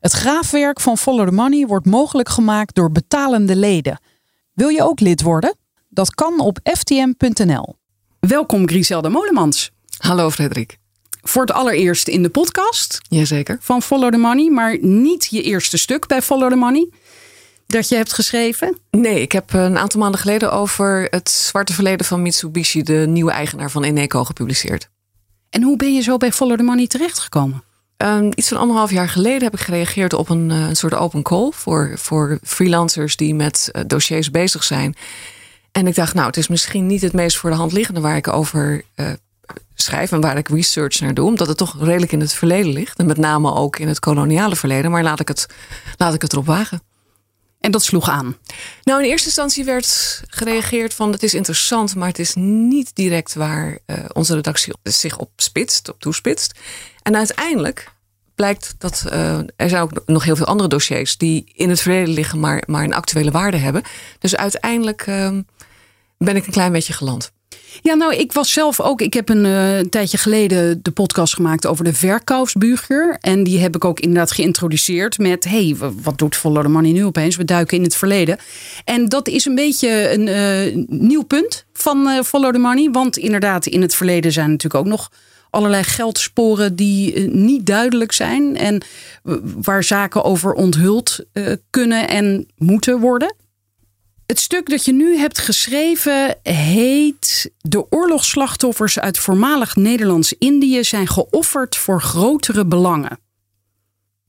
Het graafwerk van Follow the Money wordt mogelijk gemaakt door betalende leden. Wil je ook lid worden? Dat kan op ftm.nl. Welkom Griselda Molemans. Hallo Frederik. Voor het allereerst in de podcast Jazeker. van Follow the Money, maar niet je eerste stuk bij Follow the Money dat je hebt geschreven. Nee, ik heb een aantal maanden geleden over het zwarte verleden van Mitsubishi, de nieuwe eigenaar van Eneco, gepubliceerd. En hoe ben je zo bij Follow the Money terechtgekomen? Um, iets van anderhalf jaar geleden heb ik gereageerd op een, een soort open call voor, voor freelancers die met uh, dossiers bezig zijn. En ik dacht, nou, het is misschien niet het meest voor de hand liggende waar ik over uh, schrijf en waar ik research naar doe, omdat het toch redelijk in het verleden ligt. En met name ook in het koloniale verleden. Maar laat ik het, laat ik het erop wagen. En dat sloeg aan? Nou, in eerste instantie werd gereageerd van het is interessant, maar het is niet direct waar uh, onze redactie zich op spitst, op toespitst. En uiteindelijk blijkt dat uh, er zijn ook nog heel veel andere dossiers die in het verleden liggen, maar, maar een actuele waarde hebben. Dus uiteindelijk uh, ben ik een klein beetje geland. Ja, nou, ik was zelf ook. Ik heb een, een tijdje geleden de podcast gemaakt over de verkoopsbuger. En die heb ik ook inderdaad geïntroduceerd met: hey, wat doet Follow the Money nu opeens? We duiken in het verleden. En dat is een beetje een uh, nieuw punt van Follow the Money. Want inderdaad, in het verleden zijn natuurlijk ook nog allerlei geldsporen die niet duidelijk zijn. En waar zaken over onthuld kunnen en moeten worden. Het stuk dat je nu hebt geschreven heet De oorlogsslachtoffers uit voormalig Nederlands-Indië zijn geofferd voor grotere belangen.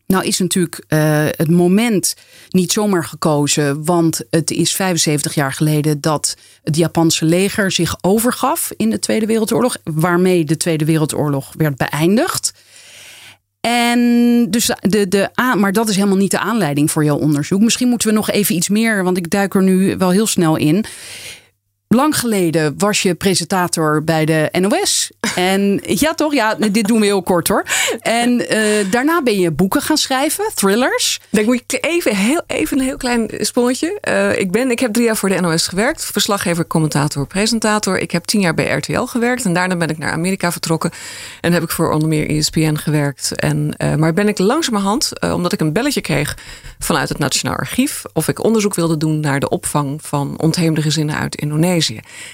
Nou is natuurlijk uh, het moment niet zomaar gekozen, want het is 75 jaar geleden dat het Japanse leger zich overgaf in de Tweede Wereldoorlog, waarmee de Tweede Wereldoorlog werd beëindigd. En dus de, de, maar dat is helemaal niet de aanleiding voor jouw onderzoek. Misschien moeten we nog even iets meer, want ik duik er nu wel heel snel in. Lang geleden was je presentator bij de NOS. En ja, toch? Ja, dit doen we heel kort hoor. En uh, daarna ben je boeken gaan schrijven, thrillers. Dan moet ik even, heel, even een heel klein sprongetje. Uh, ik, ben, ik heb drie jaar voor de NOS gewerkt. Verslaggever, commentator, presentator. Ik heb tien jaar bij RTL gewerkt. En daarna ben ik naar Amerika vertrokken. En heb ik voor onder meer ESPN gewerkt. En, uh, maar ben ik langzamerhand, omdat ik een belletje kreeg vanuit het Nationaal Archief. Of ik onderzoek wilde doen naar de opvang van ontheemde gezinnen uit Indonesië.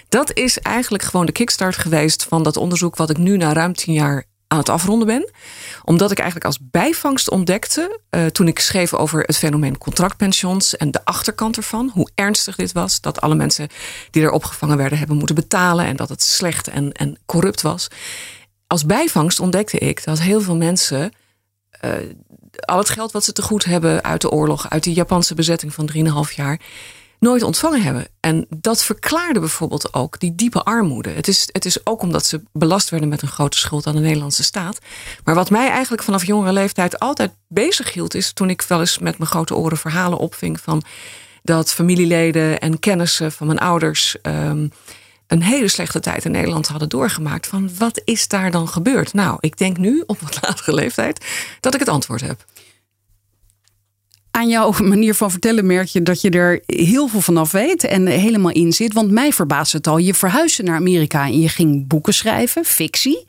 Dat is eigenlijk gewoon de kickstart geweest van dat onderzoek wat ik nu na ruim tien jaar aan het afronden ben. Omdat ik eigenlijk als bijvangst ontdekte, uh, toen ik schreef over het fenomeen contractpensions en de achterkant ervan, hoe ernstig dit was, dat alle mensen die er opgevangen werden hebben moeten betalen en dat het slecht en, en corrupt was. Als bijvangst ontdekte ik dat heel veel mensen uh, al het geld wat ze te goed hebben uit de oorlog, uit die Japanse bezetting van 3,5 jaar, nooit ontvangen hebben. En dat verklaarde bijvoorbeeld ook die diepe armoede. Het is, het is ook omdat ze belast werden met een grote schuld aan de Nederlandse staat. Maar wat mij eigenlijk vanaf jongere leeftijd altijd bezig hield, is toen ik wel eens met mijn grote oren verhalen opving van dat familieleden en kennissen van mijn ouders. Um, een hele slechte tijd in Nederland hadden doorgemaakt. Van wat is daar dan gebeurd? Nou, ik denk nu op wat latere leeftijd dat ik het antwoord heb aan jouw manier van vertellen merk je dat je er heel veel vanaf weet en helemaal in zit. Want mij verbaast het al. Je verhuisde naar Amerika en je ging boeken schrijven, fictie.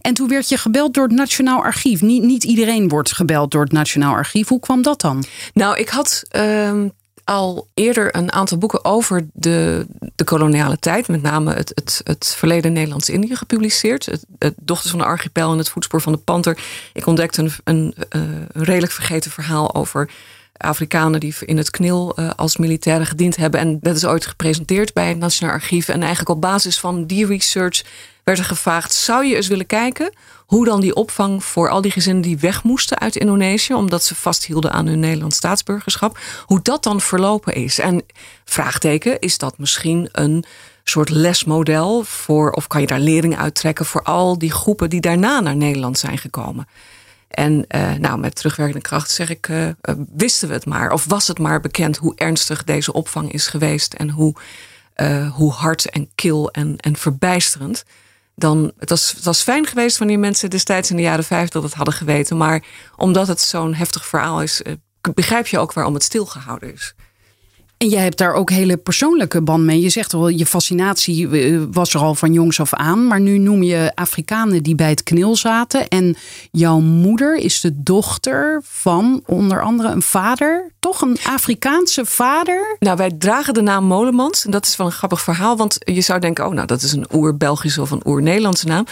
En toen werd je gebeld door het Nationaal Archief. Niet, niet iedereen wordt gebeld door het Nationaal Archief. Hoe kwam dat dan? Nou, ik had uh, al eerder een aantal boeken over de, de koloniale tijd. Met name het, het, het verleden Nederlands-Indië gepubliceerd. Het, Dochters van de Archipel en het voetspoor van de panter. Ik ontdekte een, een, uh, een redelijk vergeten verhaal over Afrikanen die in het KNIL uh, als militairen gediend hebben. En dat is ooit gepresenteerd bij het Nationaal Archief. En eigenlijk op basis van die research werd er gevraagd: zou je eens willen kijken hoe dan die opvang voor al die gezinnen die weg moesten uit Indonesië, omdat ze vasthielden aan hun Nederlands staatsburgerschap, hoe dat dan verlopen is? En vraagteken, is dat misschien een soort lesmodel voor, of kan je daar lering uittrekken voor al die groepen die daarna naar Nederland zijn gekomen? En uh, nou, met terugwerkende kracht zeg ik, uh, wisten we het maar. Of was het maar bekend hoe ernstig deze opvang is geweest. En hoe, hoe hard en kil en, en verbijsterend. Dan, het, was, het was fijn geweest wanneer mensen destijds in de jaren 50 dat hadden geweten. Maar omdat het zo'n heftig verhaal is, begrijp je ook waarom het stilgehouden is. En jij hebt daar ook hele persoonlijke band mee. Je zegt al, je fascinatie eh, was er al van jongs af aan. Maar nu noem je Afrikanen die bij het knil zaten. En jouw moeder is de dochter van onder andere een vader. Toch een Afrikaanse vader? Nou, wij dragen de naam Molemans. En dat is wel een grappig verhaal. Want je zou denken, oh nou, dat is een oer-Belgische of een oer-Nederlandse naam.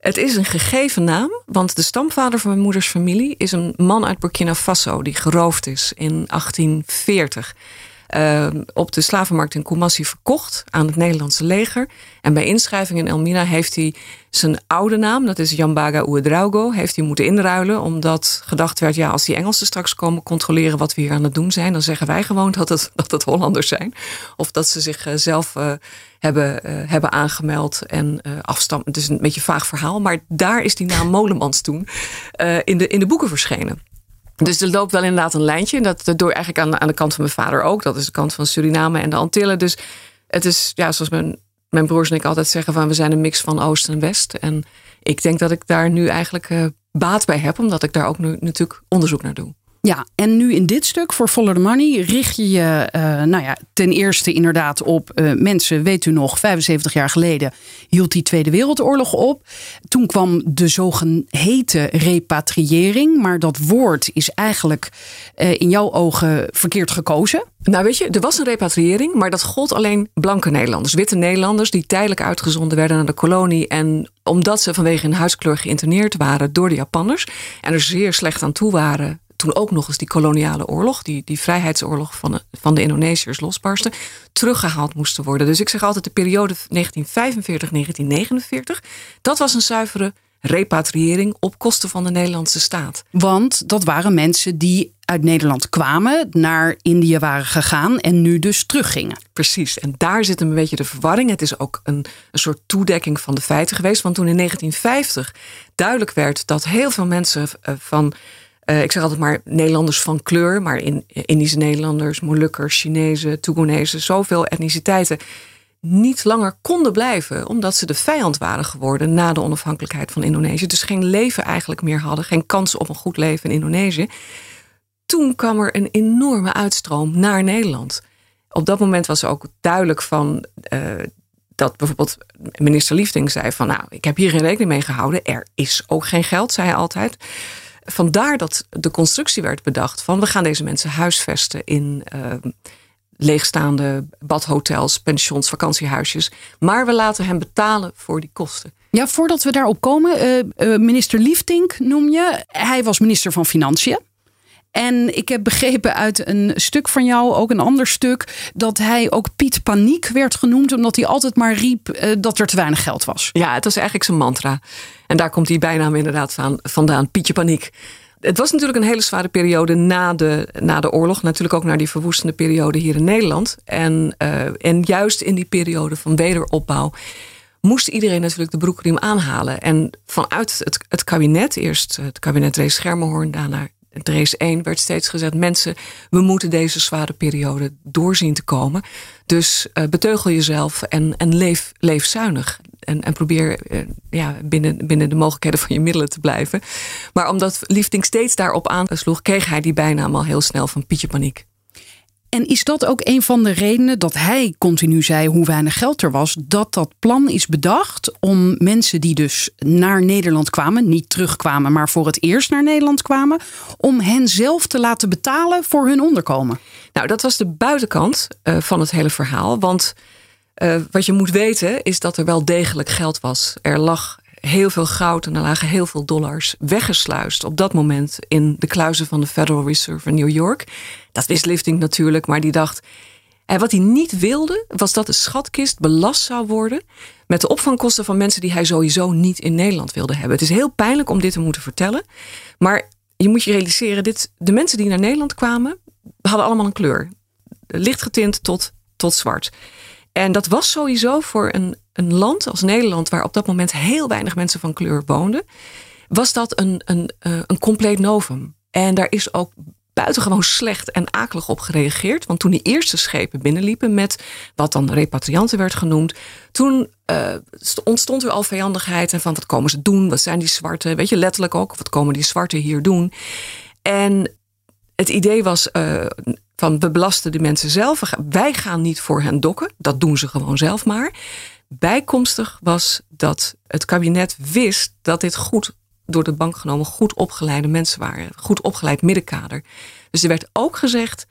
Het is een gegeven naam, want de stamvader van mijn moeders familie is een man uit Burkina Faso die geroofd is in 1840. Ehm, op de slavenmarkt in Kumasi verkocht aan het Nederlandse leger. En bij inschrijving in Elmina heeft hij zijn oude naam, dat is Jambaga Ouedraogo, heeft hij moeten inruilen. Omdat gedacht werd, ja, als die Engelsen straks komen controleren wat we hier aan het doen zijn, dan zeggen wij gewoon dat het, dat het Hollanders zijn. Of dat ze zichzelf uh, hebben, uh, hebben aangemeld en uh, afstammen. Het is een beetje een vaag verhaal, maar daar is die naam Molemans toen in, de, in de boeken verschenen. Dus er loopt wel inderdaad een lijntje. Dat, dat door eigenlijk aan, aan de kant van mijn vader ook. Dat is de kant van Suriname en de Antillen. Dus het is, ja, zoals mijn, mijn broers en ik altijd zeggen: van we zijn een mix van Oost en West. En ik denk dat ik daar nu eigenlijk uh, baat bij heb, omdat ik daar ook nu natuurlijk onderzoek naar doe. Ja, en nu in dit stuk voor Follow the Money richt je je uh, nou ja, ten eerste inderdaad op uh, mensen, weet u nog, 75 jaar geleden hield die Tweede Wereldoorlog op. Toen kwam de zogeheten repatriëring, maar dat woord is eigenlijk uh, in jouw ogen verkeerd gekozen. Nou weet je, er was een repatriëring, maar dat gold alleen blanke Nederlanders, witte Nederlanders die tijdelijk uitgezonden werden naar de kolonie en omdat ze vanwege hun huiskleur geïnterneerd waren door de Japanners en er zeer slecht aan toe waren toen ook nog eens die koloniale oorlog, die, die vrijheidsoorlog van de, van de Indonesiërs losbarstte, teruggehaald moesten worden. Dus ik zeg altijd de periode 1945-1949, dat was een zuivere repatriëring op kosten van de Nederlandse staat. Want dat waren mensen die uit Nederland kwamen, naar Indië waren gegaan en nu dus teruggingen. Precies, en daar zit een beetje de verwarring. Het is ook een, een soort toedekking van de feiten geweest. Want toen in 1950 duidelijk werd dat heel veel mensen eh, van uh, ik zeg altijd maar Nederlanders van kleur, maar in, Indische Nederlanders, Molukkers, Chinezen, Toegonezen, zoveel etniciteiten niet langer konden blijven, omdat ze de vijand waren geworden na de onafhankelijkheid van Indonesië. Dus geen leven eigenlijk meer hadden, geen kans op een goed leven in Indonesië. Toen kwam er een enorme uitstroom naar Nederland. Op dat moment was ook duidelijk van uh, dat bijvoorbeeld minister Liefding zei van nou, ik heb hier geen rekening mee gehouden. Er is ook geen geld, zei hij altijd vandaar dat de constructie werd bedacht van we gaan deze mensen huisvesten in uh, leegstaande badhotels, pensions, vakantiehuisjes. Maar we laten hen betalen voor die kosten. Ja, voordat we daarop komen, uh, minister Liefdink noem je. Hij was minister van Financiën. En ik heb begrepen uit een stuk van jou, ook een ander stuk, dat hij ook Piet Paniek werd genoemd, omdat hij altijd maar riep uh, dat er te weinig geld was. Ja, het was eigenlijk zijn mantra. En daar komt die bijnaam inderdaad van, vandaan, Pietje Paniek. Het was natuurlijk een hele zware periode na de, na de oorlog. Natuurlijk ook naar die verwoestende periode hier in Nederland. En, uh, en juist in die periode van wederopbouw moest iedereen natuurlijk de broekriem aanhalen. En vanuit het, het kabinet, eerst het kabinet Rees Schermerhorn, daarna Drees 1 werd steeds gezegd: mensen, we moeten deze zware periode doorzien te komen. Dus uh, beteugel jezelf en, en leef, leef zuinig. En, en probeer uh, ja, binnen, binnen de mogelijkheden van je middelen te blijven. Maar omdat Liefding steeds daarop aansloeg, kreeg hij die bijnaam al heel snel van Pietje Paniek. En is dat ook een van de redenen dat hij continu zei hoe weinig geld er was, dat dat plan is bedacht om mensen die dus naar Nederland kwamen, niet terugkwamen, maar voor het eerst naar Nederland kwamen, om hen zelf te laten betalen voor hun onderkomen? Nou, dat was de buitenkant uh, van het hele verhaal. Want uh, wat je moet weten is dat er wel degelijk geld was. Er lag heel veel goud en er lagen heel veel dollars weggesluist op dat moment in de kluizen van de Federal Reserve in New York. Dat wist Lifting natuurlijk, maar die dacht. En wat hij niet wilde, was dat de schatkist belast zou worden met de opvangkosten van mensen die hij sowieso niet in Nederland wilde hebben. Het is heel pijnlijk om dit te moeten vertellen, maar je moet je realiseren: dit, de mensen die naar Nederland kwamen, hadden allemaal een kleur. Licht getint tot, tot zwart. En dat was sowieso voor een, een land als Nederland, waar op dat moment heel weinig mensen van kleur woonden, was dat een, een, uh, een compleet novum. En daar is ook buitengewoon slecht en akelig op gereageerd. Want toen die eerste schepen binnenliepen met wat dan repatrianten werd genoemd, toen uh, ontstond er al vijandigheid en van wat komen ze doen? Wat zijn die zwarte? Weet je, letterlijk ook, wat komen die zwarte hier doen? En het idee was uh, van we belasten de mensen zelf. Wij gaan niet voor hen dokken. Dat doen ze gewoon zelf maar. Bijkomstig was dat het kabinet wist dat dit goed door de bank genomen goed opgeleide mensen waren. Goed opgeleid middenkader. Dus er werd ook gezegd,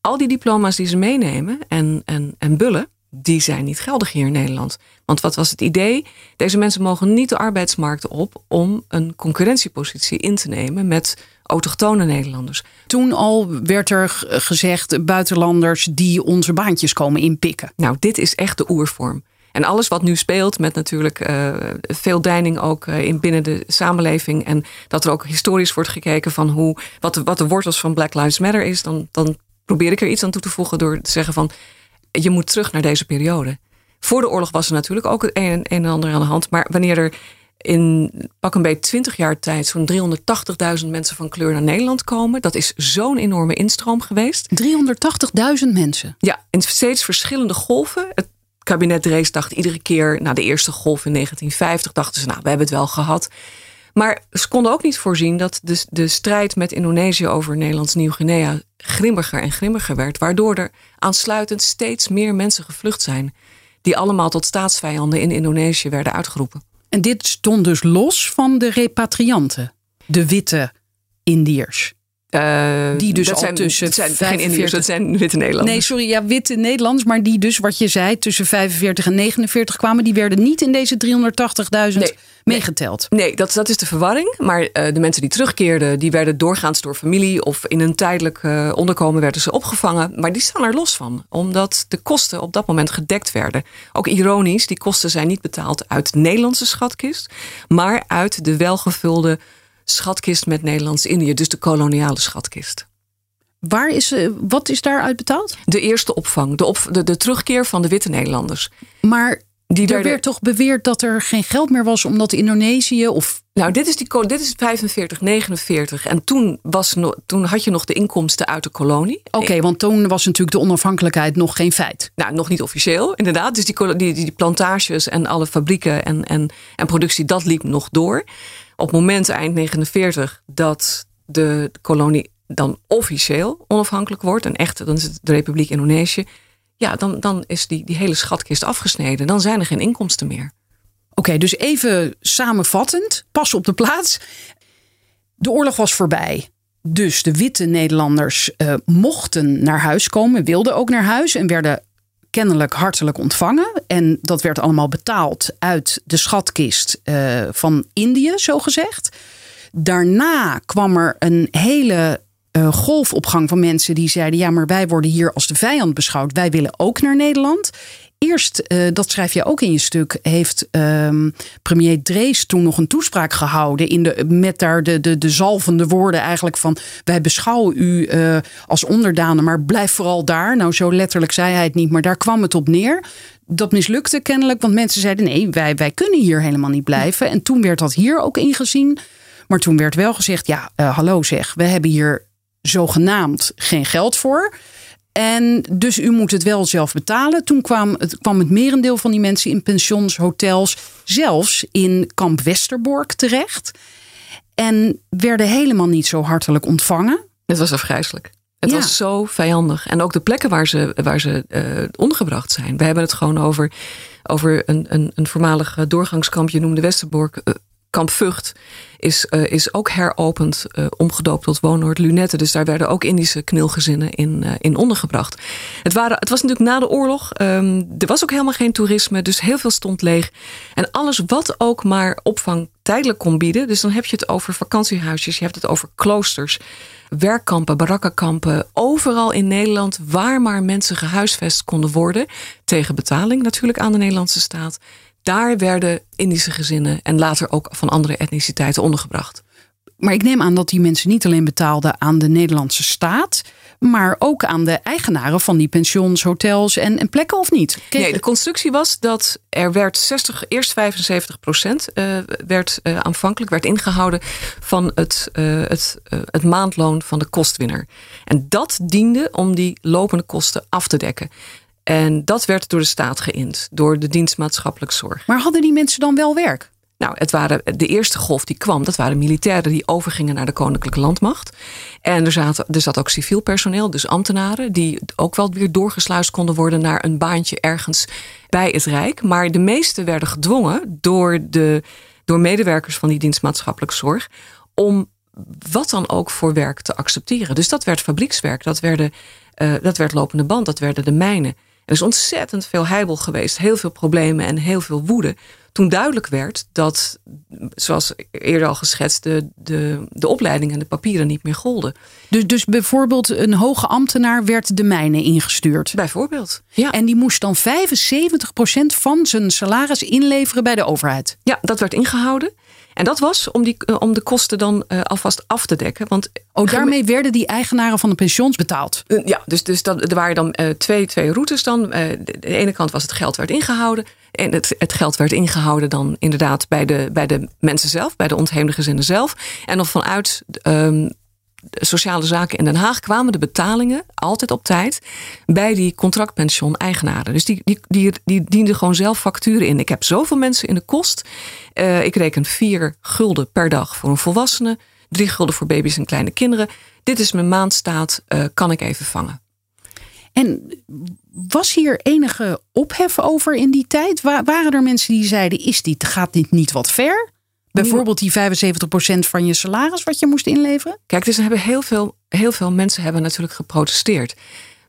al die diploma's die ze meenemen en, en, en bullen, die zijn niet geldig hier in Nederland. Want wat was het idee? Deze mensen mogen niet de arbeidsmarkt op om een concurrentiepositie in te nemen met autochtone Nederlanders. Toen al werd er gezegd buitenlanders die onze baantjes komen inpikken. Nou, dit is echt de oervorm. En alles wat nu speelt, met natuurlijk uh, veel deining ook uh, in binnen de samenleving. En dat er ook historisch wordt gekeken van hoe, wat, de, wat de wortels van Black Lives Matter is. Dan, dan probeer ik er iets aan toe te voegen door te zeggen van je moet terug naar deze periode. Voor de oorlog was er natuurlijk ook een, een en ander aan de hand. Maar wanneer er in pak een beetje 20 jaar tijd zo'n 380.000 mensen van kleur naar Nederland komen. Dat is zo'n enorme instroom geweest. 380.000 mensen? Ja, in steeds verschillende golven. Het kabinet Drees dacht iedere keer na de eerste golf in 1950 dachten ze nou we hebben het wel gehad. Maar ze konden ook niet voorzien dat de, de strijd met Indonesië over Nederlands Nieuw-Guinea grimmiger en grimmiger werd. Waardoor er aansluitend steeds meer mensen gevlucht zijn. Die allemaal tot staatsvijanden in Indonesië werden uitgeroepen. En dit stond dus los van de repatrianten, de witte Indiërs. Uh, die dus dat al zijn, tussen dat zijn 45... geen Indiërs, dat zijn witte Nederlanders. Nee, sorry, ja, witte Nederlanders. Maar die dus, wat je zei, tussen 45 en 49 kwamen... die werden niet in deze 380.000 Nee, meegeteld. Nee, dat, dat is de verwarring. Maar uh, de mensen die terugkeerden, die werden doorgaans door familie... of in een tijdelijk uh, onderkomen werden ze opgevangen. Maar die staan er los van. Omdat de kosten op dat moment gedekt werden. Ook ironisch, die kosten zijn niet betaald uit de Nederlandse schatkist... maar uit de welgevulde schatkist met Nederlands-Indië, dus de koloniale schatkist. Waar is, uh, wat is daaruit betaald? De eerste opvang, de, op, de, de terugkeer van de witte Nederlanders. Maar Die er werd toch beweerd dat er geen geld meer was omdat Indonesië of Nou, dit is, die, dit is 45, 49. En toen, was toen had je nog de inkomsten uit de kolonie. Oké, want toen was natuurlijk de onafhankelijkheid nog geen feit. Nou, nog niet officieel, inderdaad. Dus die, die, die plantages en alle fabrieken en, en, en productie, dat liep nog door. Op het moment, eind 49, dat de kolonie dan officieel onafhankelijk wordt... en echt, dan is de Republiek Indonesië... ja, dan, dan is die, die hele schatkist afgesneden. Dan zijn er geen inkomsten meer. Oké, dus even samenvattend, pas op de plaats. De oorlog was voorbij. Dus de witte Nederlanders eh, mochten naar huis komen, wilden ook naar huis en werden kennelijk hartelijk ontvangen. En dat werd allemaal betaald uit de schatkist eh, van Indië, zo gezegd. Daarna kwam er een hele eh, golfopgang van mensen die zeiden: ja, maar wij worden hier als de vijand beschouwd. Wij willen ook naar Nederland. Eerst, eh, dat schrijf je ook in je stuk, heeft ehm, premier Drees toen nog een toespraak gehouden. In de, met daar de, de, de zalvende woorden eigenlijk van... wij beschouwen u eh, als onderdanen, maar blijf vooral daar. Nou, zo letterlijk zei hij het niet, maar daar kwam het op neer. Dat mislukte kennelijk, want mensen zeiden... nee, wij, wij kunnen hier helemaal niet blijven. En toen werd dat hier ook ingezien. Maar toen werd wel gezegd, ja, eh, hallo zeg, we hebben hier zogenaamd geen geld voor... En dus u moet het wel zelf betalen. Toen kwam het, kwam het merendeel van die mensen in pensions, hotels, zelfs in kamp Westerbork terecht. En werden helemaal niet zo hartelijk ontvangen. Het was afgrijzelijk. Het Ja. was zo vijandig. En ook de plekken waar ze, waar ze ondergebracht zijn. We hebben het gewoon over, over een, een, een voormalig eh, doorgangskamp. Je noemde Westerbork. eh, kamp Vught is, eh, is ook heropend, eh, omgedoopt tot woonoord Lunette. Dus daar werden ook Indische knilgezinnen in, eh, in ondergebracht. Het, waren, het was natuurlijk na de oorlog. ehm, er was ook helemaal geen toerisme, dus heel veel stond leeg. En alles wat ook maar opvang tijdelijk kon bieden. Dus dan heb je het over vakantiehuisjes, je hebt het over kloosters, werkkampen, barakkenkampen. Overal in Nederland waar maar mensen gehuisvest konden worden. Tegen betaling natuurlijk aan de Nederlandse staat. Daar werden Indische gezinnen en later ook van andere etniciteiten ondergebracht. Maar ik neem aan dat die mensen niet alleen betaalden aan de Nederlandse staat. maar ook aan de eigenaren van die pensions, hotels en, en plekken of niet? Nee, de constructie was dat er werd 60, eerst 75 procent eh, werd eh, aanvankelijk werd ingehouden van het, eh, het, het maandloon van de kostwinner. En dat diende om die lopende kosten af te dekken. En dat werd door de staat geïnd, door de dienst maatschappelijk zorg. Maar hadden die mensen dan wel werk? Nou, het waren, de eerste golf die kwam, dat waren militairen die overgingen naar de koninklijke landmacht. En er, zaten, er zat ook civiel personeel, dus ambtenaren, die ook wel weer doorgesluist konden worden naar een baantje ergens bij het Rijk. Maar de meeste werden gedwongen door, de, door medewerkers van die dienst maatschappelijk zorg om wat dan ook voor werk te accepteren. Dus dat werd fabriekswerk, dat, werden, eh, dat werd lopende band, dat werden de mijnen. Er is ontzettend veel heibel geweest, heel veel problemen en heel veel woede. Toen duidelijk werd dat, zoals eerder al geschetst, de, de, de opleiding en de papieren niet meer golden. Dus, dus bijvoorbeeld een hoge ambtenaar werd de mijnen ingestuurd. Bijvoorbeeld. Ja, En die moest dan 75% van zijn salaris inleveren bij de overheid. ja dat werd ingehouden. En dat was om, die, eh, om de kosten dan eh, alvast af te dekken. Want Oh, daarmee werden die eigenaren van de pensions betaald. Uh, Ja, dus, dus dat, er waren dan eh, twee, twee routes dan. Eh, de, de ene kant was het geld werd ingehouden. En het, het geld werd ingehouden dan inderdaad bij de, bij de mensen zelf, bij de ontheemde gezinnen zelf. En dan vanuit ehm, sociale zaken in Den Haag kwamen de betalingen altijd op tijd bij die contractpension-eigenaren. Dus die, die, die, die dienden gewoon zelf facturen in. Ik heb zoveel mensen in de kost. Eh, ik reken vier gulden per dag voor een volwassene, drie gulden voor baby's en kleine kinderen. Dit is mijn maandstaat, eh, kan ik even vangen. En was hier enige ophef over in die tijd? Wa- waren er mensen die zeiden: is dit, gaat dit niet wat ver? Bijvoorbeeld die 75% van je salaris wat je moest inleveren? Kijk, dus er hebben heel veel, heel veel mensen hebben natuurlijk geprotesteerd.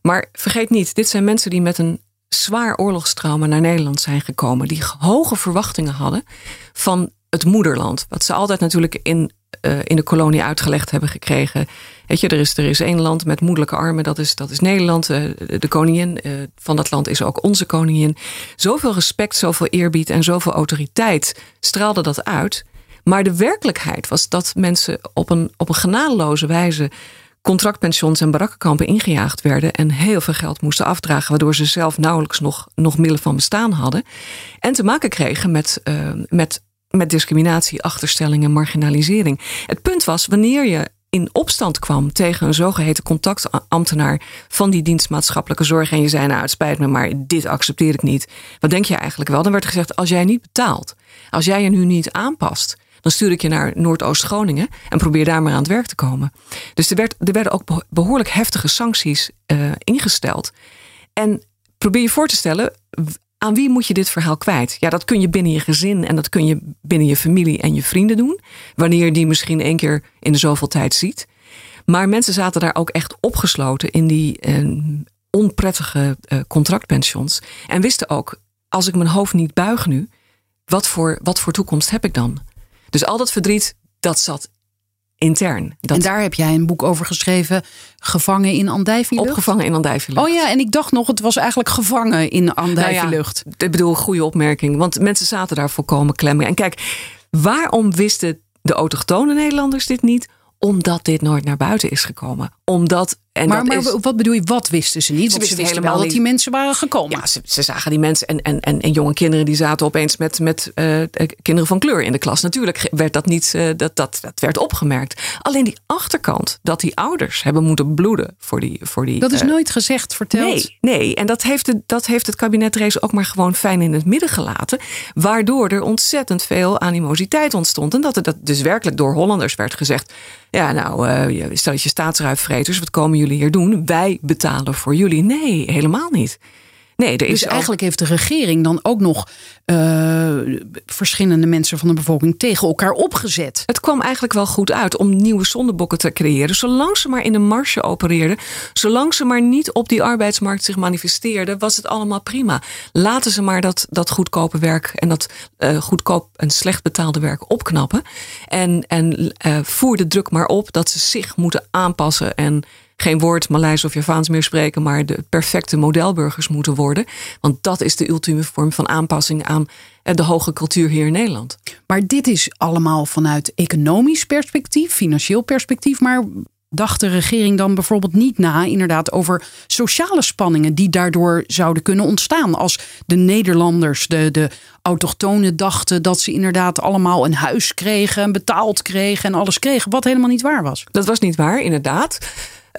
Maar vergeet niet, dit zijn mensen die met een zwaar oorlogstrauma naar Nederland zijn gekomen. Die hoge verwachtingen hadden van het moederland. Wat ze altijd natuurlijk in, eh, in de kolonie uitgelegd hebben gekregen. Weet er is, er is één land met moederlijke armen, dat is, dat is Nederland. Eh, de, de koningin eh, van dat land is ook onze koningin. Zoveel respect, zoveel eerbied en zoveel autoriteit straalde dat uit. Maar de werkelijkheid was dat mensen op een, op een genadeloze wijze contractpensions en barakkenkampen ingejaagd werden en heel veel geld moesten afdragen, waardoor ze zelf nauwelijks nog, nog middelen van bestaan hadden. En te maken kregen met, eh, met, met discriminatie, achterstelling en marginalisering. Het punt was, wanneer je in opstand kwam tegen een zogeheten contactambtenaar van die dienst maatschappelijke zorg en je zei, nou het spijt me, maar dit accepteer ik niet. Wat denk je eigenlijk wel? Dan werd gezegd, als jij niet betaalt, als jij je nu niet aanpast, dan stuur ik je naar Noordoost-Groningen en probeer daar maar aan het werk te komen. Dus er, werd, er werden ook beho- behoorlijk heftige sancties eh, ingesteld. En probeer je voor te stellen, aan wie moet je dit verhaal kwijt? Ja, dat kun je binnen je gezin en dat kun je binnen je familie en je vrienden doen. Wanneer je die misschien één keer in de zoveel tijd ziet. Maar mensen zaten daar ook echt opgesloten in die eh, onprettige eh, contractpensions. En wisten ook, als ik mijn hoofd niet buig nu, wat voor, wat voor toekomst heb ik dan? Dus al dat verdriet, dat zat intern. Dat en daar heb jij een boek over geschreven, Gevangen in Andijvielucht. opgevangen in Andijvielucht. Oh ja, en ik dacht nog, het was eigenlijk gevangen in Andijvielucht. Nou ja, ik bedoel, goede opmerking. Want mensen zaten daar volkomen klem. En kijk, waarom wisten de autochtone Nederlanders dit niet? Omdat dit nooit naar buiten is gekomen. Omdat, en maar dat maar is, wat bedoel je, wat wisten ze niet? Want wisten ze wisten helemaal dat die niet. mensen waren gekomen. ja, ze, ze zagen die mensen en, en, en, en jonge kinderen die zaten opeens met, met eh, eh, kinderen van kleur in de klas. Natuurlijk werd dat niet, eh, dat, dat, dat werd opgemerkt. Alleen die achterkant, dat die ouders hebben moeten bloeden voor die. Voor die dat is nooit gezegd, verteld. Nee, nee. en dat heeft, het, dat heeft het kabinet Rees ook maar gewoon fijn in het midden gelaten. Waardoor er ontzettend veel animositeit ontstond. En dat er dat dus werkelijk door Hollanders werd gezegd. Ja, nou, stel je staatsruifvreters, wat komen jullie hier doen? Wij betalen voor jullie. Nee, helemaal niet. Nee, er is Dus eigenlijk heeft de regering dan ook nog eh, verschillende mensen van de bevolking tegen elkaar opgezet. Het kwam eigenlijk wel goed uit om nieuwe zondebokken te creëren. Zolang ze maar in de marge opereerden, zolang ze maar niet op die arbeidsmarkt zich manifesteerden, was het allemaal prima. Laten ze maar dat, dat goedkope werk en dat eh, goedkoop en slecht betaalde werk opknappen. En, en eh, voer de druk maar op dat ze zich moeten aanpassen en geen woord Maleis of Javaans meer spreken, maar de perfecte modelburgers moeten worden. Want dat is de ultieme vorm van aanpassing aan eh, de hoge cultuur hier in Nederland. Maar dit is allemaal vanuit economisch perspectief, financieel perspectief. Maar dacht de regering dan bijvoorbeeld niet na, inderdaad, over sociale spanningen die daardoor zouden kunnen ontstaan? Als de Nederlanders, de, de autochtonen dachten dat ze inderdaad allemaal een huis kregen en betaald kregen en alles kregen, wat helemaal niet waar was. Dat was niet waar, inderdaad.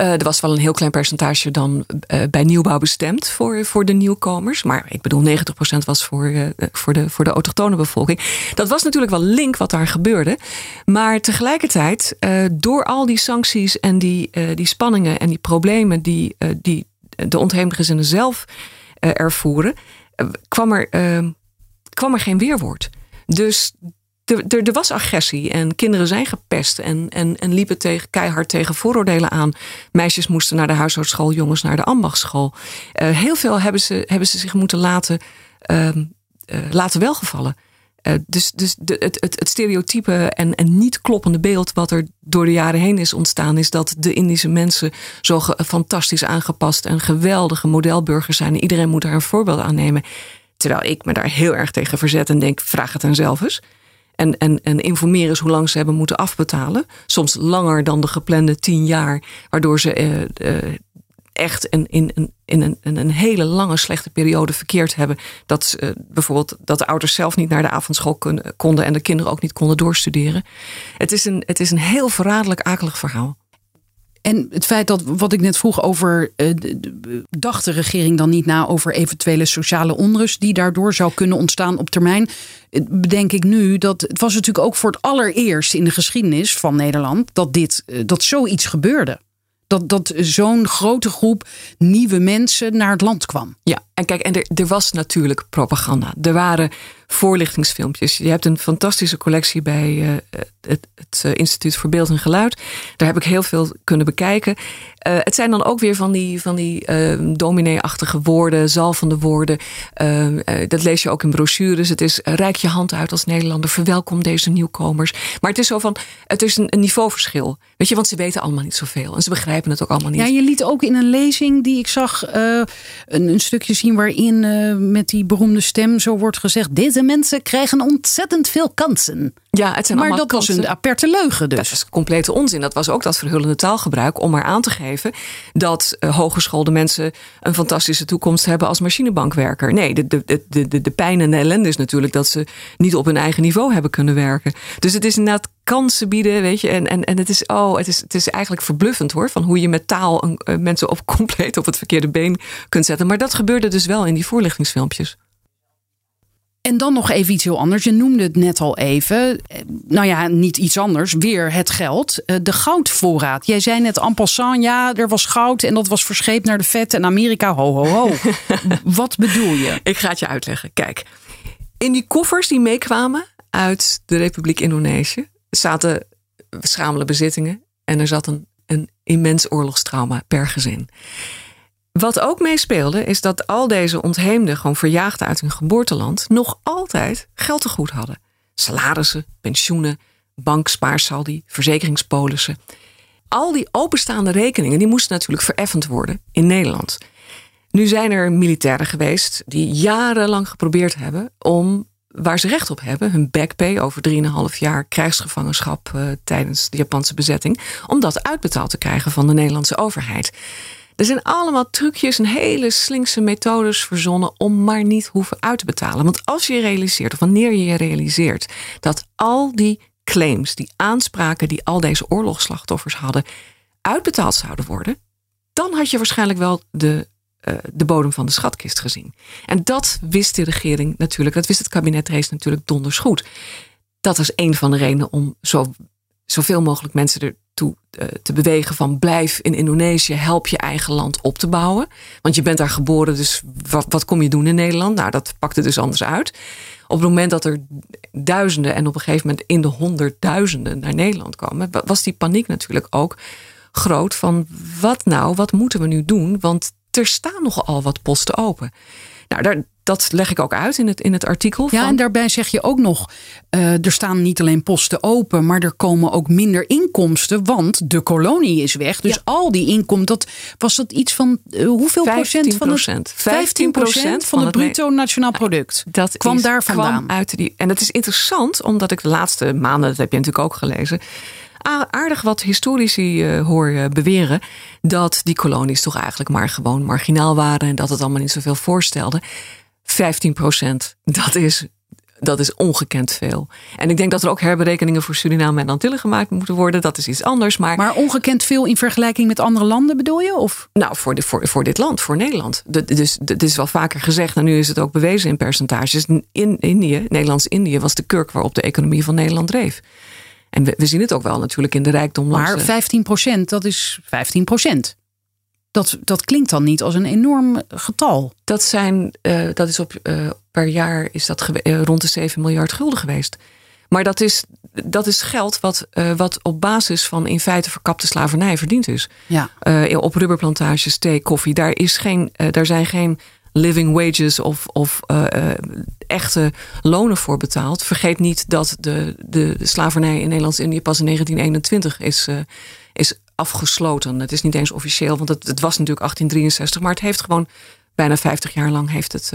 Uh, er was wel een heel klein percentage dan uh, bij nieuwbouw bestemd voor, voor de nieuwkomers. Maar ik bedoel, 90% was voor, uh, voor, de, voor de autochtone bevolking. Dat was natuurlijk wel link wat daar gebeurde. Maar tegelijkertijd, door al die sancties en die, die spanningen en die problemen die, die de ontheemde gezinnen zelf ervoeren, kwam, er, kwam er geen weerwoord. Dus er, was agressie en kinderen zijn gepest en, en, en liepen tegen, keihard tegen vooroordelen aan. Meisjes moesten naar de huishoudschool, jongens naar de ambachtschool. Uh, heel veel hebben ze, hebben ze zich moeten laten, uh, uh, laten welgevallen. Eh, dus dus de, het, het, stereotype en, niet kloppende beeld wat er door de jaren heen is ontstaan, is dat de Indische mensen zo fantastisch aangepast en geweldige modelburgers zijn. En iedereen moet daar een voorbeeld aan nemen. Terwijl ik me daar heel erg tegen verzet en denk: vraag het hen zelf eens. En, en, en informeren is hoe lang ze hebben moeten afbetalen. Soms langer dan de geplande tien jaar. Waardoor ze eh, eh, echt in, in, in, in, een, in een hele lange slechte periode verkeerd hebben. Dat uh, bijvoorbeeld dat de ouders zelf niet naar de avondschool konden. En de kinderen ook niet konden doorstuderen. Het is een, het is een heel verraderlijk akelig verhaal. En het feit dat wat ik net vroeg over. Uh, dacht de regering dan niet na over eventuele sociale onrust die daardoor zou kunnen ontstaan op termijn? Eh, bedenk ik nu dat het was natuurlijk ook voor het allereerst in de geschiedenis van Nederland dat dit uh, dat zoiets gebeurde. Dat, dat zo'n grote groep nieuwe mensen naar het land kwam. Ja, en kijk, en er, er was natuurlijk propaganda. Er waren voorlichtingsfilmpjes. Je hebt een fantastische collectie bij uh, het, het, eh, Instituut voor Beeld en Geluid. Daar heb ik heel veel kunnen bekijken. Uh, het zijn dan ook weer van die, van die uh, dominee-achtige woorden, zalvende woorden. dat lees je ook in brochures. Het is rijk je hand uit als Nederlander, verwelkom deze nieuwkomers. Maar het is zo van, het is een, niveauverschil. Weet je, want ze weten allemaal niet zoveel. En ze begrijpen het ook allemaal niet. Ja, je liet ook in een lezing die ik zag, een, een, stukje waarin met die beroemde stem zo wordt gezegd: deze mensen krijgen ontzettend veel kansen. Ja, het zijn maar dat kansen. was een aperte leugen dus. Dat is complete onzin. Dat was ook dat verhullende taalgebruik om maar aan te geven dat uh, hogeschoolde mensen een fantastische toekomst hebben als machinebankwerker. Nee, de, de, de, de, de pijn en de ellende is natuurlijk dat ze niet op hun eigen niveau hebben kunnen werken. Dus het is inderdaad kansen bieden, weet je. En, en, en het, is, oh, het, is, het is eigenlijk verbluffend hoor, van hoe je met taal een, uh, mensen op compleet op het verkeerde been kunt zetten. Maar dat gebeurde dus wel in die voorlichtingsfilmpjes. En dan nog even iets heel anders. Je noemde het net al even. Nou ja, niet iets anders. Weer het geld. Eh, de goudvoorraad. Jij zei net en passant, ja, er was goud en dat was verscheept naar de vet en Amerika. Ho, ho, ho. Wat bedoel je? Ik ga het je uitleggen. Kijk, in die koffers die meekwamen uit de Republiek Indonesië zaten schamele bezittingen en er zat een, een immens oorlogstrauma per gezin. Wat ook meespeelde is dat al deze ontheemden, gewoon verjaagden uit hun geboorteland, nog altijd geld te goed hadden. Salarissen, pensioenen, bankspaarsaldi, verzekeringspolissen. Al die openstaande rekeningen die moesten natuurlijk vereffend worden in Nederland. Nu zijn er militairen geweest die jarenlang geprobeerd hebben om waar ze recht op hebben, hun backpay over 3,5 jaar krijgsgevangenschap uh, tijdens de Japanse bezetting, om dat uitbetaald te krijgen van de Nederlandse overheid. Er zijn allemaal trucjes en hele slinkse methodes verzonnen om maar niet hoeven uit te betalen. Want als je realiseert, of wanneer je je realiseert, dat al die claims, die aanspraken die al deze oorlogsslachtoffers hadden, uitbetaald zouden worden, dan had je waarschijnlijk wel de, de bodem van de schatkist gezien. En dat wist de regering natuurlijk, dat wist het kabinet Rees natuurlijk donders goed. Dat is een van de redenen om zo, zoveel mogelijk mensen er toe uh, te bewegen van blijf in Indonesië, help je eigen land op te bouwen. Want je bent daar geboren, dus wat, wat kom je doen in Nederland? Nou, dat pakte dus anders uit. Op het moment dat er duizenden en op een gegeven moment in de honderdduizenden naar Nederland komen, was die paniek natuurlijk ook groot van wat nou, wat moeten we nu doen? Want er staan nogal wat posten open. Nou, daar, dat leg ik ook uit in het, in het artikel. Ja, en daarbij zeg je ook nog: uh, er staan niet alleen posten open, maar er komen ook minder inkomsten, want de kolonie is weg. Dus ja. al die inkomsten, dat was dat iets van uh, hoeveel procent van het 15 procent van, het bruto nationaal product. Dat kwam is, daar vandaan. Kwam uit die, en dat is interessant, omdat ik de laatste maanden, dat heb je natuurlijk ook gelezen aardig wat historici eh, hoor eh, beweren dat die kolonies toch eigenlijk maar gewoon marginaal waren en dat het allemaal niet zoveel voorstelde. 15 procent, dat is, dat is ongekend veel. En ik denk dat er ook herberekeningen voor Suriname en Antillen gemaakt moeten worden. Dat is iets anders. Maar, Maar ongekend veel in vergelijking met andere landen bedoel je? Of? nou, voor, de, voor, voor dit land, voor Nederland. De- dus dit is wel vaker gezegd en nu is het ook bewezen in percentages. In Indië, Nederlands-Indië, was de kurk waarop de economie van Nederland dreef. En we, we zien het ook wel natuurlijk in de rijkdom. Maar de- 15 procent, dat is 15 procent. Dat, dat klinkt dan niet als een enorm getal. Dat, zijn, eh, dat is op, eh, per jaar is dat eh, rond de 7 miljard gulden geweest. Maar dat is, dat is geld wat, eh, wat op basis van in feite verkapte slavernij verdiend is. Ja. Eh, op rubberplantages, thee, koffie. Daar, is geen, eh, daar zijn geen living wages of, of eh, eh, echte lonen voor betaald. Vergeet niet dat de, de slavernij in Nederlands-Indië pas in 1921 is, eh, is afgesloten. Het is niet eens officieel, want het, het was natuurlijk 1863. Maar het heeft gewoon bijna 50 jaar lang heeft het,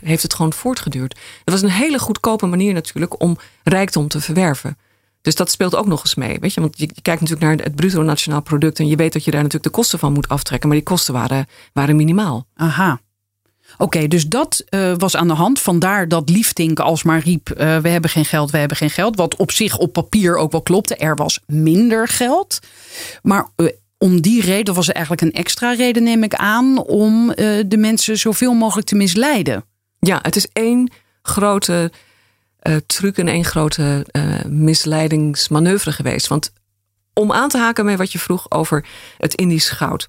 heeft het gewoon voortgeduurd. Het was een hele goedkope manier natuurlijk om rijkdom te verwerven. Dus dat speelt ook nog eens mee. Weet je? Want je kijkt natuurlijk naar het bruto nationaal product. En je weet dat je daar natuurlijk de kosten van moet aftrekken. Maar die kosten waren, waren minimaal. Aha. Oké, dus dat eh, was aan de hand. Vandaar dat Liefdink alsmaar riep: eh, We hebben geen geld, we hebben geen geld. Wat op zich op papier ook wel klopte. Er was minder geld. Maar eh, om die reden was er eigenlijk een extra reden, neem ik aan, om de mensen zoveel mogelijk te misleiden. Ja, het is één grote truc en één grote misleidingsmanoeuvre geweest. Want om aan te haken met wat je vroeg over het Indisch goud.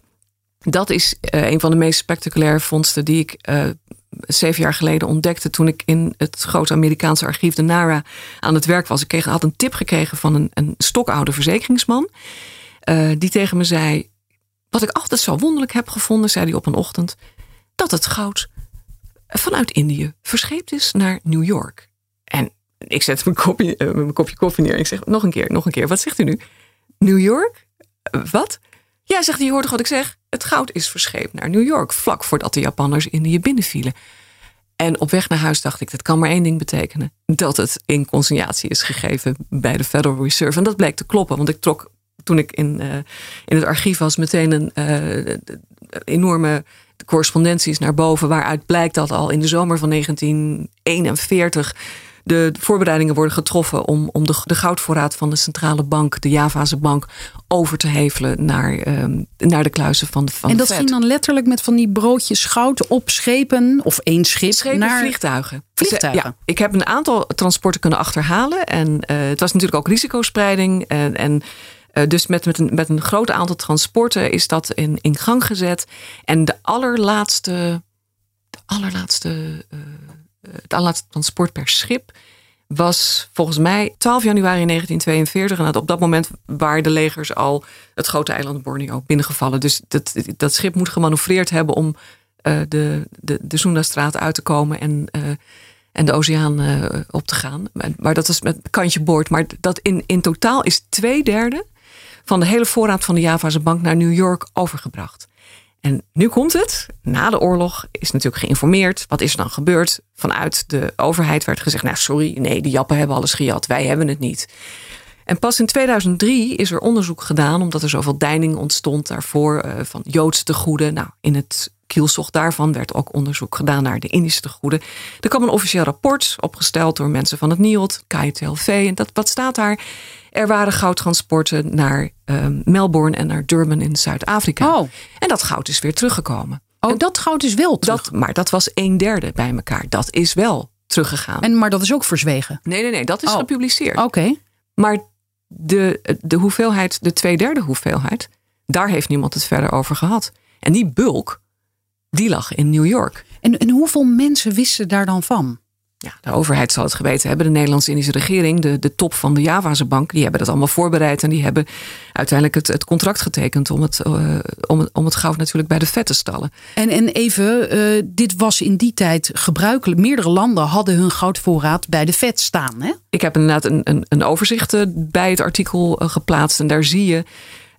Dat is eh, een van de meest spectaculaire vondsten die ik eh, zeven jaar geleden ontdekte. toen ik in het grote Amerikaanse archief, de NARA, aan het werk was. Ik kreeg, had een tip gekregen van een, een stokoude verzekeringsman. eh, die tegen me zei. Wat ik altijd zo wonderlijk heb gevonden, zei hij op een ochtend. dat het goud vanuit Indië verscheept is naar New York. En ik zet mijn kopje, mijn koffie neer. En ik zeg nog een keer, nog een keer. Wat zegt u nu? New York? Wat? Ja, zegt hij, je hoort toch wat ik zeg? Het goud is verscheept naar New York. Vlak voordat de Japanners Indië binnenvielen. En op weg naar huis dacht ik, dat kan maar één ding betekenen. Dat het in consignatie is gegeven bij de Federal Reserve. En dat bleek te kloppen, want ik trok toen ik in, eh, in het archief was meteen een eh, enorme correspondenties naar boven. Waaruit blijkt dat al in de zomer van 1941 de voorbereidingen worden getroffen om, om de, de goudvoorraad van de centrale bank, de Javase bank, over te hevelen naar, ehm, naar de kluizen van de van en de dat ging dan letterlijk met van die broodjes goud op schepen of één schip Schepen, naar vliegtuigen. Vliegtuigen. Ja, ik heb een aantal transporten kunnen achterhalen. En eh, het was natuurlijk ook risicospreiding. En, en eh, dus met, met, een, met een groot aantal transporten is dat in, in gang gezet. En de allerlaatste, de allerlaatste, eh, eh, het allerlaatste per schip was volgens mij 12 januari 1942. En op dat moment waren de legers al het grote eiland Borneo binnengevallen. Dus dat, dat schip moet gemanoeuvreerd hebben om eh, de, de, de Soendastraat uit te komen en, eh, en de oceaan eh, op te gaan. Maar, maar dat was met kantje boord. Maar dat in, in totaal is twee derde van de hele voorraad van de Javase bank naar New York overgebracht. En nu komt het. Na de oorlog is natuurlijk geïnformeerd. Wat is er dan gebeurd? Vanuit de overheid werd gezegd: Nou, sorry, nee, de Jappen hebben alles gejat. Wij hebben het niet. En pas in 2003 is er onderzoek gedaan, omdat er zoveel deining ontstond daarvoor eh, van Joodse tegoeden. Nou, in het kielzocht daarvan werd ook onderzoek gedaan naar de Indische tegoeden. Er kwam een officieel rapport opgesteld door mensen van het NIOD, KITLV. En dat, wat staat daar? Er waren goudtransporten naar eh, Melbourne en naar Durban in Zuid-Afrika. Oh. En dat goud is weer teruggekomen. Oh, dat goud is wel terug. Dat, maar dat was een derde bij elkaar. Dat is wel teruggegaan. En, maar dat is ook verzwegen. nee, nee, nee, dat is Oh. gepubliceerd. Oké. Maar de, de hoeveelheid, de twee derde hoeveelheid, daar heeft niemand het verder over gehad. En die bulk, die lag in New York. En, en hoeveel mensen wisten daar dan van? Ja, de overheid zal het geweten hebben. De Nederlands-Indische regering, de, de top van de Javase bank, die hebben dat allemaal voorbereid. En die hebben uiteindelijk het, het contract getekend om het, eh, om, het, om het goud natuurlijk bij de vet te stallen. En, en even, eh, dit was in die tijd gebruikelijk. Meerdere landen hadden hun goudvoorraad bij de vet staan. Hè? Ik heb inderdaad een, een, een overzicht eh, bij het artikel geplaatst. En daar zie je.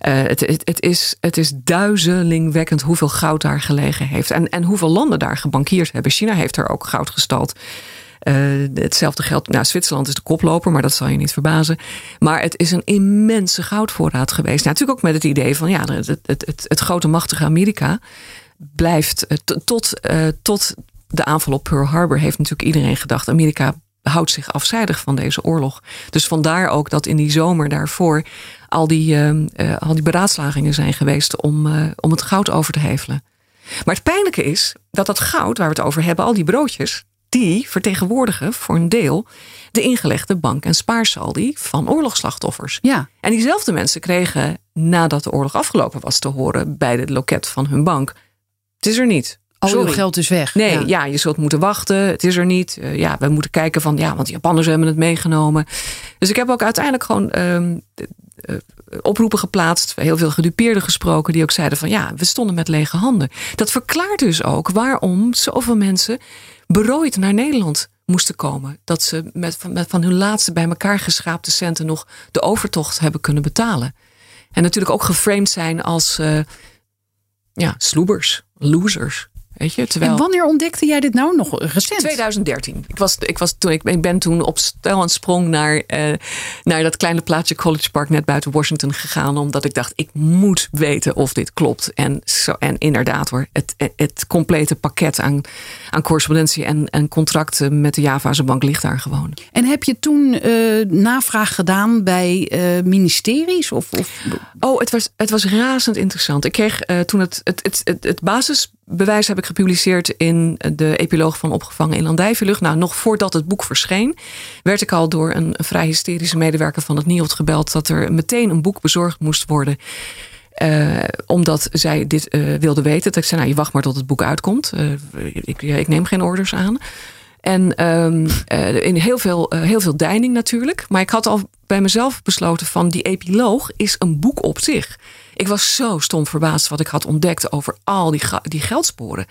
Eh, het, het, het, is, het is duizelingwekkend hoeveel goud daar gelegen heeft. En, en hoeveel landen daar gebankierd hebben. China heeft er ook goud gestald. Eh, hetzelfde geldt. Nou, Zwitserland is de koploper, maar dat zal je niet verbazen. Maar het is een immense goudvoorraad geweest. Nou, natuurlijk ook met het idee van ja, het, het, het, grote machtige Amerika blijft eh, tot, tot de aanval op Pearl Harbor heeft natuurlijk iedereen gedacht: Amerika houdt zich afzijdig van deze oorlog. Dus vandaar ook dat in die zomer daarvoor al die, uh, al die beraadslagingen zijn geweest om, uh, om het goud over te hevelen. Maar het pijnlijke is dat dat goud waar we het over hebben, al die broodjes, die vertegenwoordigen voor een deel de ingelegde bank- en spaarsaldi van oorlogsslachtoffers. Ja. En diezelfde mensen kregen nadat de oorlog afgelopen was te horen bij het loket van hun bank. Het is er niet. Al Sorry. uw geld is weg. Nee, Ja. ja. je zult moeten wachten. Het is er niet. Uh, ja, we moeten kijken van, ja, want de Japanners hebben het meegenomen. Dus ik heb ook uiteindelijk gewoon um, uh, oproepen geplaatst. Heel veel gedupeerden gesproken die ook zeiden van, ja, we stonden met lege handen. Dat verklaart dus ook waarom zoveel mensen berooid naar Nederland moesten komen. Dat ze met, met van hun laatste bij elkaar geschaapte centen nog de overtocht hebben kunnen betalen. En natuurlijk ook geframed zijn als uh, ja, sloebers, losers. Weet je, terwijl... En wanneer ontdekte jij dit nou nog recent? 2013. Ik, was, ik, was toen, ik ben toen op stel en sprong naar, uh, naar dat kleine plaatsje College Park net buiten Washington gegaan. Omdat ik dacht, ik moet weten of dit klopt. En, zo, en inderdaad hoor, het, het complete pakket aan, aan correspondentie en, en contracten met de Javaanse bank ligt daar gewoon. En heb je toen uh, navraag gedaan bij uh, ministeries? Of, of... Oh, het was, het was razend interessant. Ik kreeg toen het, het, het, het, het basis bewijs heb ik gepubliceerd in de epiloog van Opgevangen in Landijvenlucht. Nou, nog voordat het boek verscheen, werd ik al door een vrij hysterische medewerker van het NIOD gebeld dat er meteen een boek bezorgd moest worden. Uh, omdat zij dit uh, wilde weten. Dat ik zei, nou, je wacht maar tot het boek uitkomt. Uh, ik, ik, neem geen orders aan. En um, in heel veel, heel veel deining natuurlijk. Maar ik had al bij mezelf besloten van die epiloog is een boek op zich. Ik was zo stom verbaasd wat ik had ontdekt over al die, die geldsporen.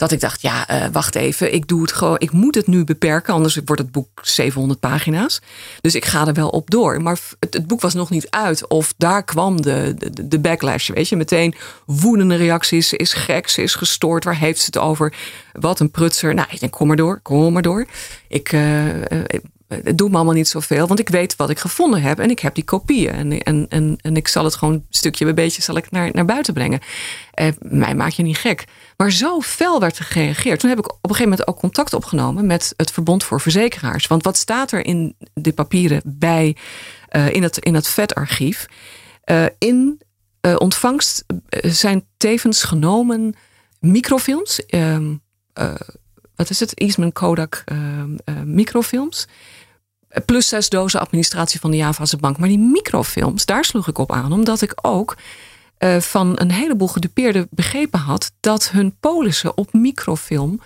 Dat ik dacht, ja, uh, wacht even, ik doe het gewoon. Ik moet het nu beperken, anders wordt het boek 700 pagina's. Dus ik ga er wel op door. Maar het, het boek was nog niet uit. Of daar kwam de, de, de backlash, weet je. Meteen woedende reacties. Ze is gek, ze is gestoord. Waar heeft ze het over? Wat een prutser. Nou, ik denk, kom maar door, kom maar door. Ik... Uh, het doet me allemaal niet zoveel, want ik weet wat ik gevonden heb en ik heb die kopieën. En, en, en, en ik zal het gewoon stukje bij beetje zal ik naar, naar buiten brengen. Eh, mij maak je niet gek. Maar zo fel werd er gereageerd. Toen heb ik op een gegeven moment ook contact opgenomen met het Verbond voor Verzekeraars. Want wat staat er in de papieren bij, uh, in het, in het VET-archief? Uh, in ontvangst zijn tevens genomen microfilms. wat is het? Eastman Kodak microfilms. Plus zes dozen administratie van de Javaanse bank. Maar die microfilms, daar sloeg ik op aan. Omdat ik ook uh, van een heleboel gedupeerden begrepen had... dat hun polissen op microfilm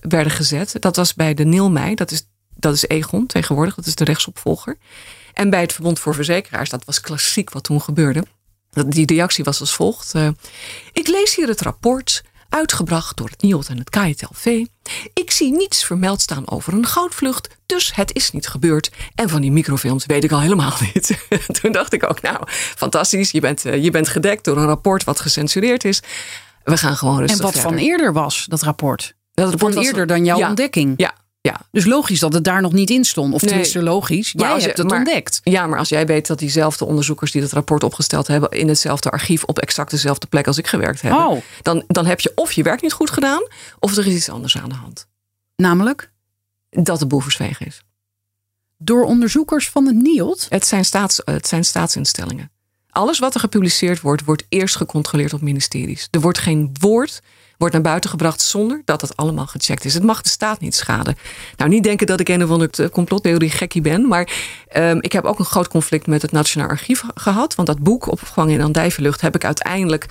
werden gezet. Dat was bij de Nilmei, dat is, dat is Egon tegenwoordig. Dat is de rechtsopvolger. En bij het Verbond voor Verzekeraars, dat was klassiek wat toen gebeurde. Die reactie was als volgt. Uh, ik lees hier het rapport uitgebracht door het NIOD en het KITLV. Ik zie niets vermeld staan over een goudvlucht, dus het is niet gebeurd. En van die microfilms weet ik al helemaal niet. Toen dacht ik ook, nou, fantastisch, je bent, je bent gedekt door een rapport wat gecensureerd is. We gaan gewoon rustig En wat verder. van eerder was, dat rapport? Dat Van eerder dan jouw ja, ontdekking? Ja, ja. Dus logisch dat het daar nog niet in stond. Of Nee. tenminste logisch, jij als je- hebt het maar- ontdekt. Ja, maar als jij weet dat diezelfde onderzoekers die dat rapport opgesteld hebben... in hetzelfde archief op exact dezelfde plek als ik gewerkt heb... Oh. Dan, dan heb je of je werk niet goed gedaan... of er is iets anders aan de hand. Namelijk Dat de boel verzwegen is. door onderzoekers van het NIOD. Het zijn, staats, het zijn staatsinstellingen. Alles wat er gepubliceerd wordt, wordt eerst gecontroleerd op ministeries. Er wordt geen woord wordt naar buiten gebracht zonder dat het allemaal gecheckt is. Het mag de staat niet schaden. Nou, niet denken dat ik een of andere complottheorie gekkie ben, maar um, ik heb ook een groot conflict met het Nationaal Archief gehad. Want dat boek, Opgevangen in Andijvenlucht, heb ik uiteindelijk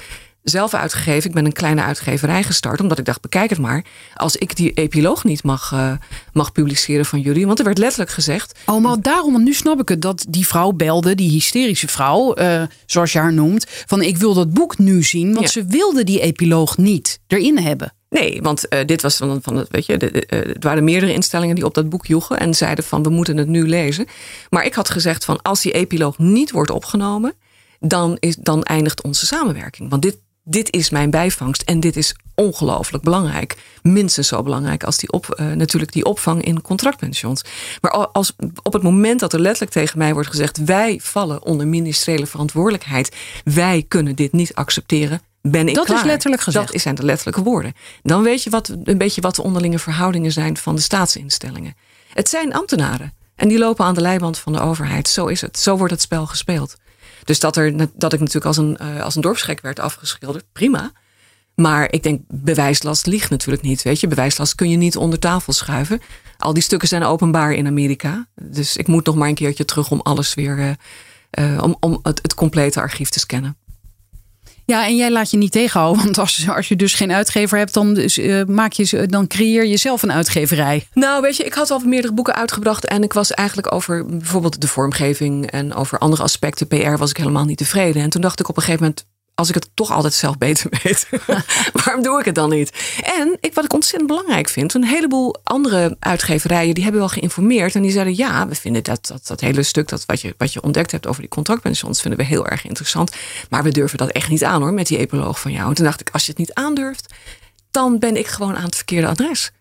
zelf uitgegeven. Ik ben een kleine uitgeverij gestart, omdat ik dacht, bekijk het maar. Als ik die epiloog niet mag, uh, mag publiceren van jullie. Want er werd letterlijk gezegd... Oh, maar daarom, want nu snap ik het, dat die vrouw belde, die hysterische vrouw, uh, zoals je haar noemt, van ik wil dat boek nu zien, want Ja. ze wilde die epiloog niet erin hebben. Nee, want uh, dit was van, van het, weet je, de, de, het waren meerdere instellingen die op dat boek joegen en zeiden van we moeten het nu lezen. Maar ik had gezegd van als die epiloog niet wordt opgenomen, dan, is, dan eindigt onze samenwerking. Want dit, dit is mijn bijvangst en dit is ongelooflijk belangrijk. Minstens zo belangrijk als die op, uh, natuurlijk die opvang in contractpensions. Maar als op het moment dat er letterlijk tegen mij wordt gezegd: wij vallen onder ministeriële verantwoordelijkheid, wij kunnen dit niet accepteren. Ben ik dat klaar. is letterlijk gezegd. Dat zijn de letterlijke woorden. Dan weet je wat, een beetje wat de onderlinge verhoudingen zijn van de staatsinstellingen. Het zijn ambtenaren. En die lopen aan de leiband van de overheid. Zo is het. Zo wordt het spel gespeeld. Dus dat, er, dat ik natuurlijk als een, uh, als een dorpsgek werd afgeschilderd, prima. Maar ik denk, bewijslast ligt natuurlijk niet. Weet je, bewijslast kun je niet onder tafel schuiven. Al die stukken zijn openbaar in Amerika. Dus ik moet nog maar een keertje terug om alles weer. Uh, uh, om, om het, het complete archief te scannen. Ja, en jij laat je niet tegenhouden. Want als, als je dus geen uitgever hebt, dan, uh, maak je, dan creëer je zelf een uitgeverij. Nou, weet je, ik had al meerdere boeken uitgebracht. En ik was eigenlijk over bijvoorbeeld de vormgeving en over andere aspecten, PR, was ik helemaal niet tevreden. En toen dacht ik op een gegeven moment als ik het toch altijd zelf beter weet, waarom doe ik het dan niet? En ik, wat ik ontzettend belangrijk vind, een heleboel andere uitgeverijen die hebben wel geïnformeerd en die zeiden ja, we vinden dat, dat, dat hele stuk dat wat je, wat je ontdekt hebt over die contractpensions vinden we heel erg interessant, maar we durven dat echt niet aan hoor met die epiloog van jou. En toen dacht ik, als je het niet aandurft, dan ben ik gewoon aan het verkeerde adres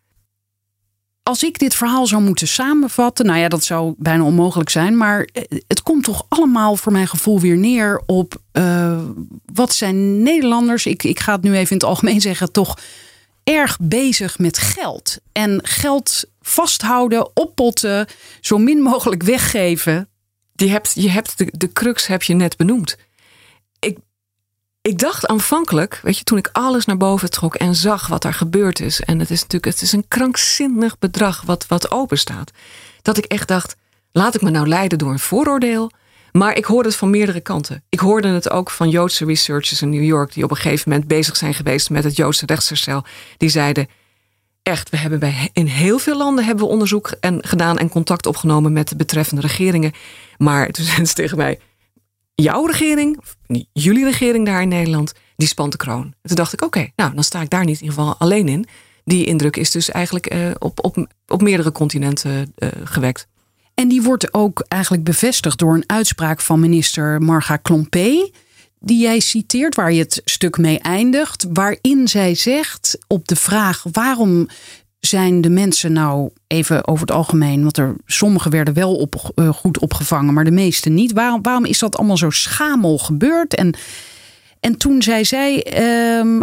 als ik dit verhaal zou moeten samenvatten, nou ja, dat zou bijna onmogelijk zijn, maar het komt toch allemaal voor mijn gevoel weer neer op uh, wat zijn Nederlanders, ik, ik ga het nu even in het algemeen zeggen, toch erg bezig met geld. En geld vasthouden, oppotten, zo min mogelijk weggeven. Je hebt, je hebt de, de crux heb je net benoemd. Ik, dacht aanvankelijk, weet je, toen ik alles naar boven trok en zag wat er gebeurd is. En het is natuurlijk, het is een krankzinnig bedrag wat, wat open staat. Dat ik echt dacht, laat ik me nou leiden door een vooroordeel. Maar ik hoorde het van meerdere kanten. Ik hoorde het ook van Joodse researchers in New York, die op een gegeven moment bezig zijn geweest met het Joodse rechtsherstel. Die zeiden: Echt, we hebben bij, in heel veel landen hebben we onderzoek en, gedaan en contact opgenomen met de betreffende regeringen. Maar toen zeiden ze tegen mij: Jouw regering, jullie regering daar in Nederland, die spant de kroon. En toen dacht ik: Oké, nou dan sta ik daar niet in ieder geval alleen in. Die indruk is dus eigenlijk uh, op, op, op meerdere continenten uh, gewekt. En die wordt ook eigenlijk bevestigd door een uitspraak van minister Marga Klompé. Die jij citeert, waar je het stuk mee eindigt. Waarin zij zegt op de vraag waarom zijn de mensen nou even over het algemeen, want er sommigen werden wel op, uh, goed opgevangen, maar de meeste niet. Waarom, waarom is dat allemaal zo schamel gebeurd? En, en toen zei zij, um,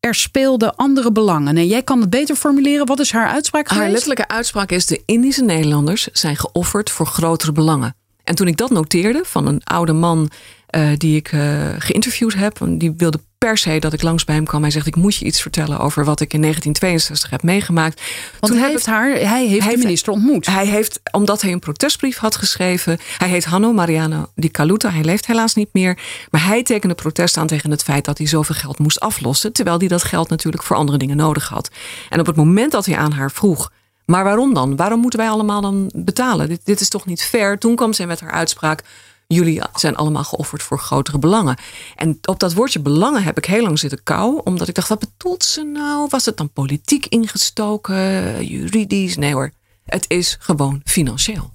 er speelden andere belangen. En jij kan het beter formuleren. Wat is haar uitspraak geweest? Haar letterlijke uitspraak is: de Indische Nederlanders zijn geofferd voor grotere belangen. En toen ik dat noteerde van een oude man uh, die ik uh, geïnterviewd heb, die wilde per se dat ik langs bij hem kwam. Hij zegt: Ik moet je iets vertellen over wat ik in 1962 heb meegemaakt. Want Toen hij heeft, haar, hij heeft hij de minister ontmoet. Hij heeft, omdat hij een protestbrief had geschreven. Hij heet Hanno Mariano Di Caluta. Hij leeft helaas niet meer. Maar hij tekende protest aan tegen het feit dat hij zoveel geld moest aflossen. Terwijl hij dat geld natuurlijk voor andere dingen nodig had. En op het moment dat hij aan haar vroeg. Maar waarom dan? Waarom moeten wij allemaal dan betalen? Dit, dit is toch niet fair? Toen kwam zij met haar uitspraak. Jullie zijn allemaal geofferd voor grotere belangen. En op dat woordje belangen heb ik heel lang zitten kou. Omdat ik dacht, wat bedoelt ze nou? Was het dan politiek ingestoken? Juridisch? Nee hoor. Het is gewoon financieel.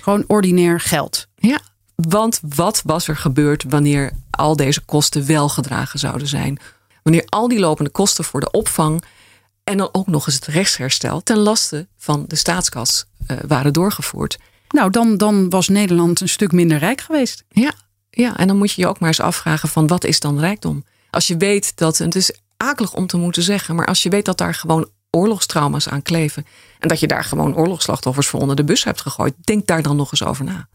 Gewoon ordinair geld. Ja, want wat was er gebeurd wanneer al deze kosten wel gedragen zouden zijn? Wanneer al die lopende kosten voor de opvang en dan ook nog eens het rechtsherstel ten laste van de staatskas uh, waren doorgevoerd. Nou, dan, dan was Nederland een stuk minder rijk geweest. Ja, ja, en dan moet je je ook maar eens afvragen van wat is dan rijkdom? Als je weet dat, en het is akelig om te moeten zeggen, maar als je weet dat daar gewoon oorlogstrauma's aan kleven en dat je daar gewoon oorlogsslachtoffers voor onder de bus hebt gegooid, denk daar dan nog eens over na.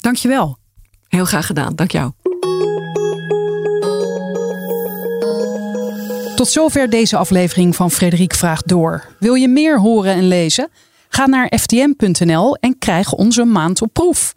Dankjewel. Heel graag gedaan, dank jou. Tot zover deze aflevering van Frederik Vraagt Door. Wil je meer horen en lezen? Ga naar ftm.nl en krijg onze maand op proef.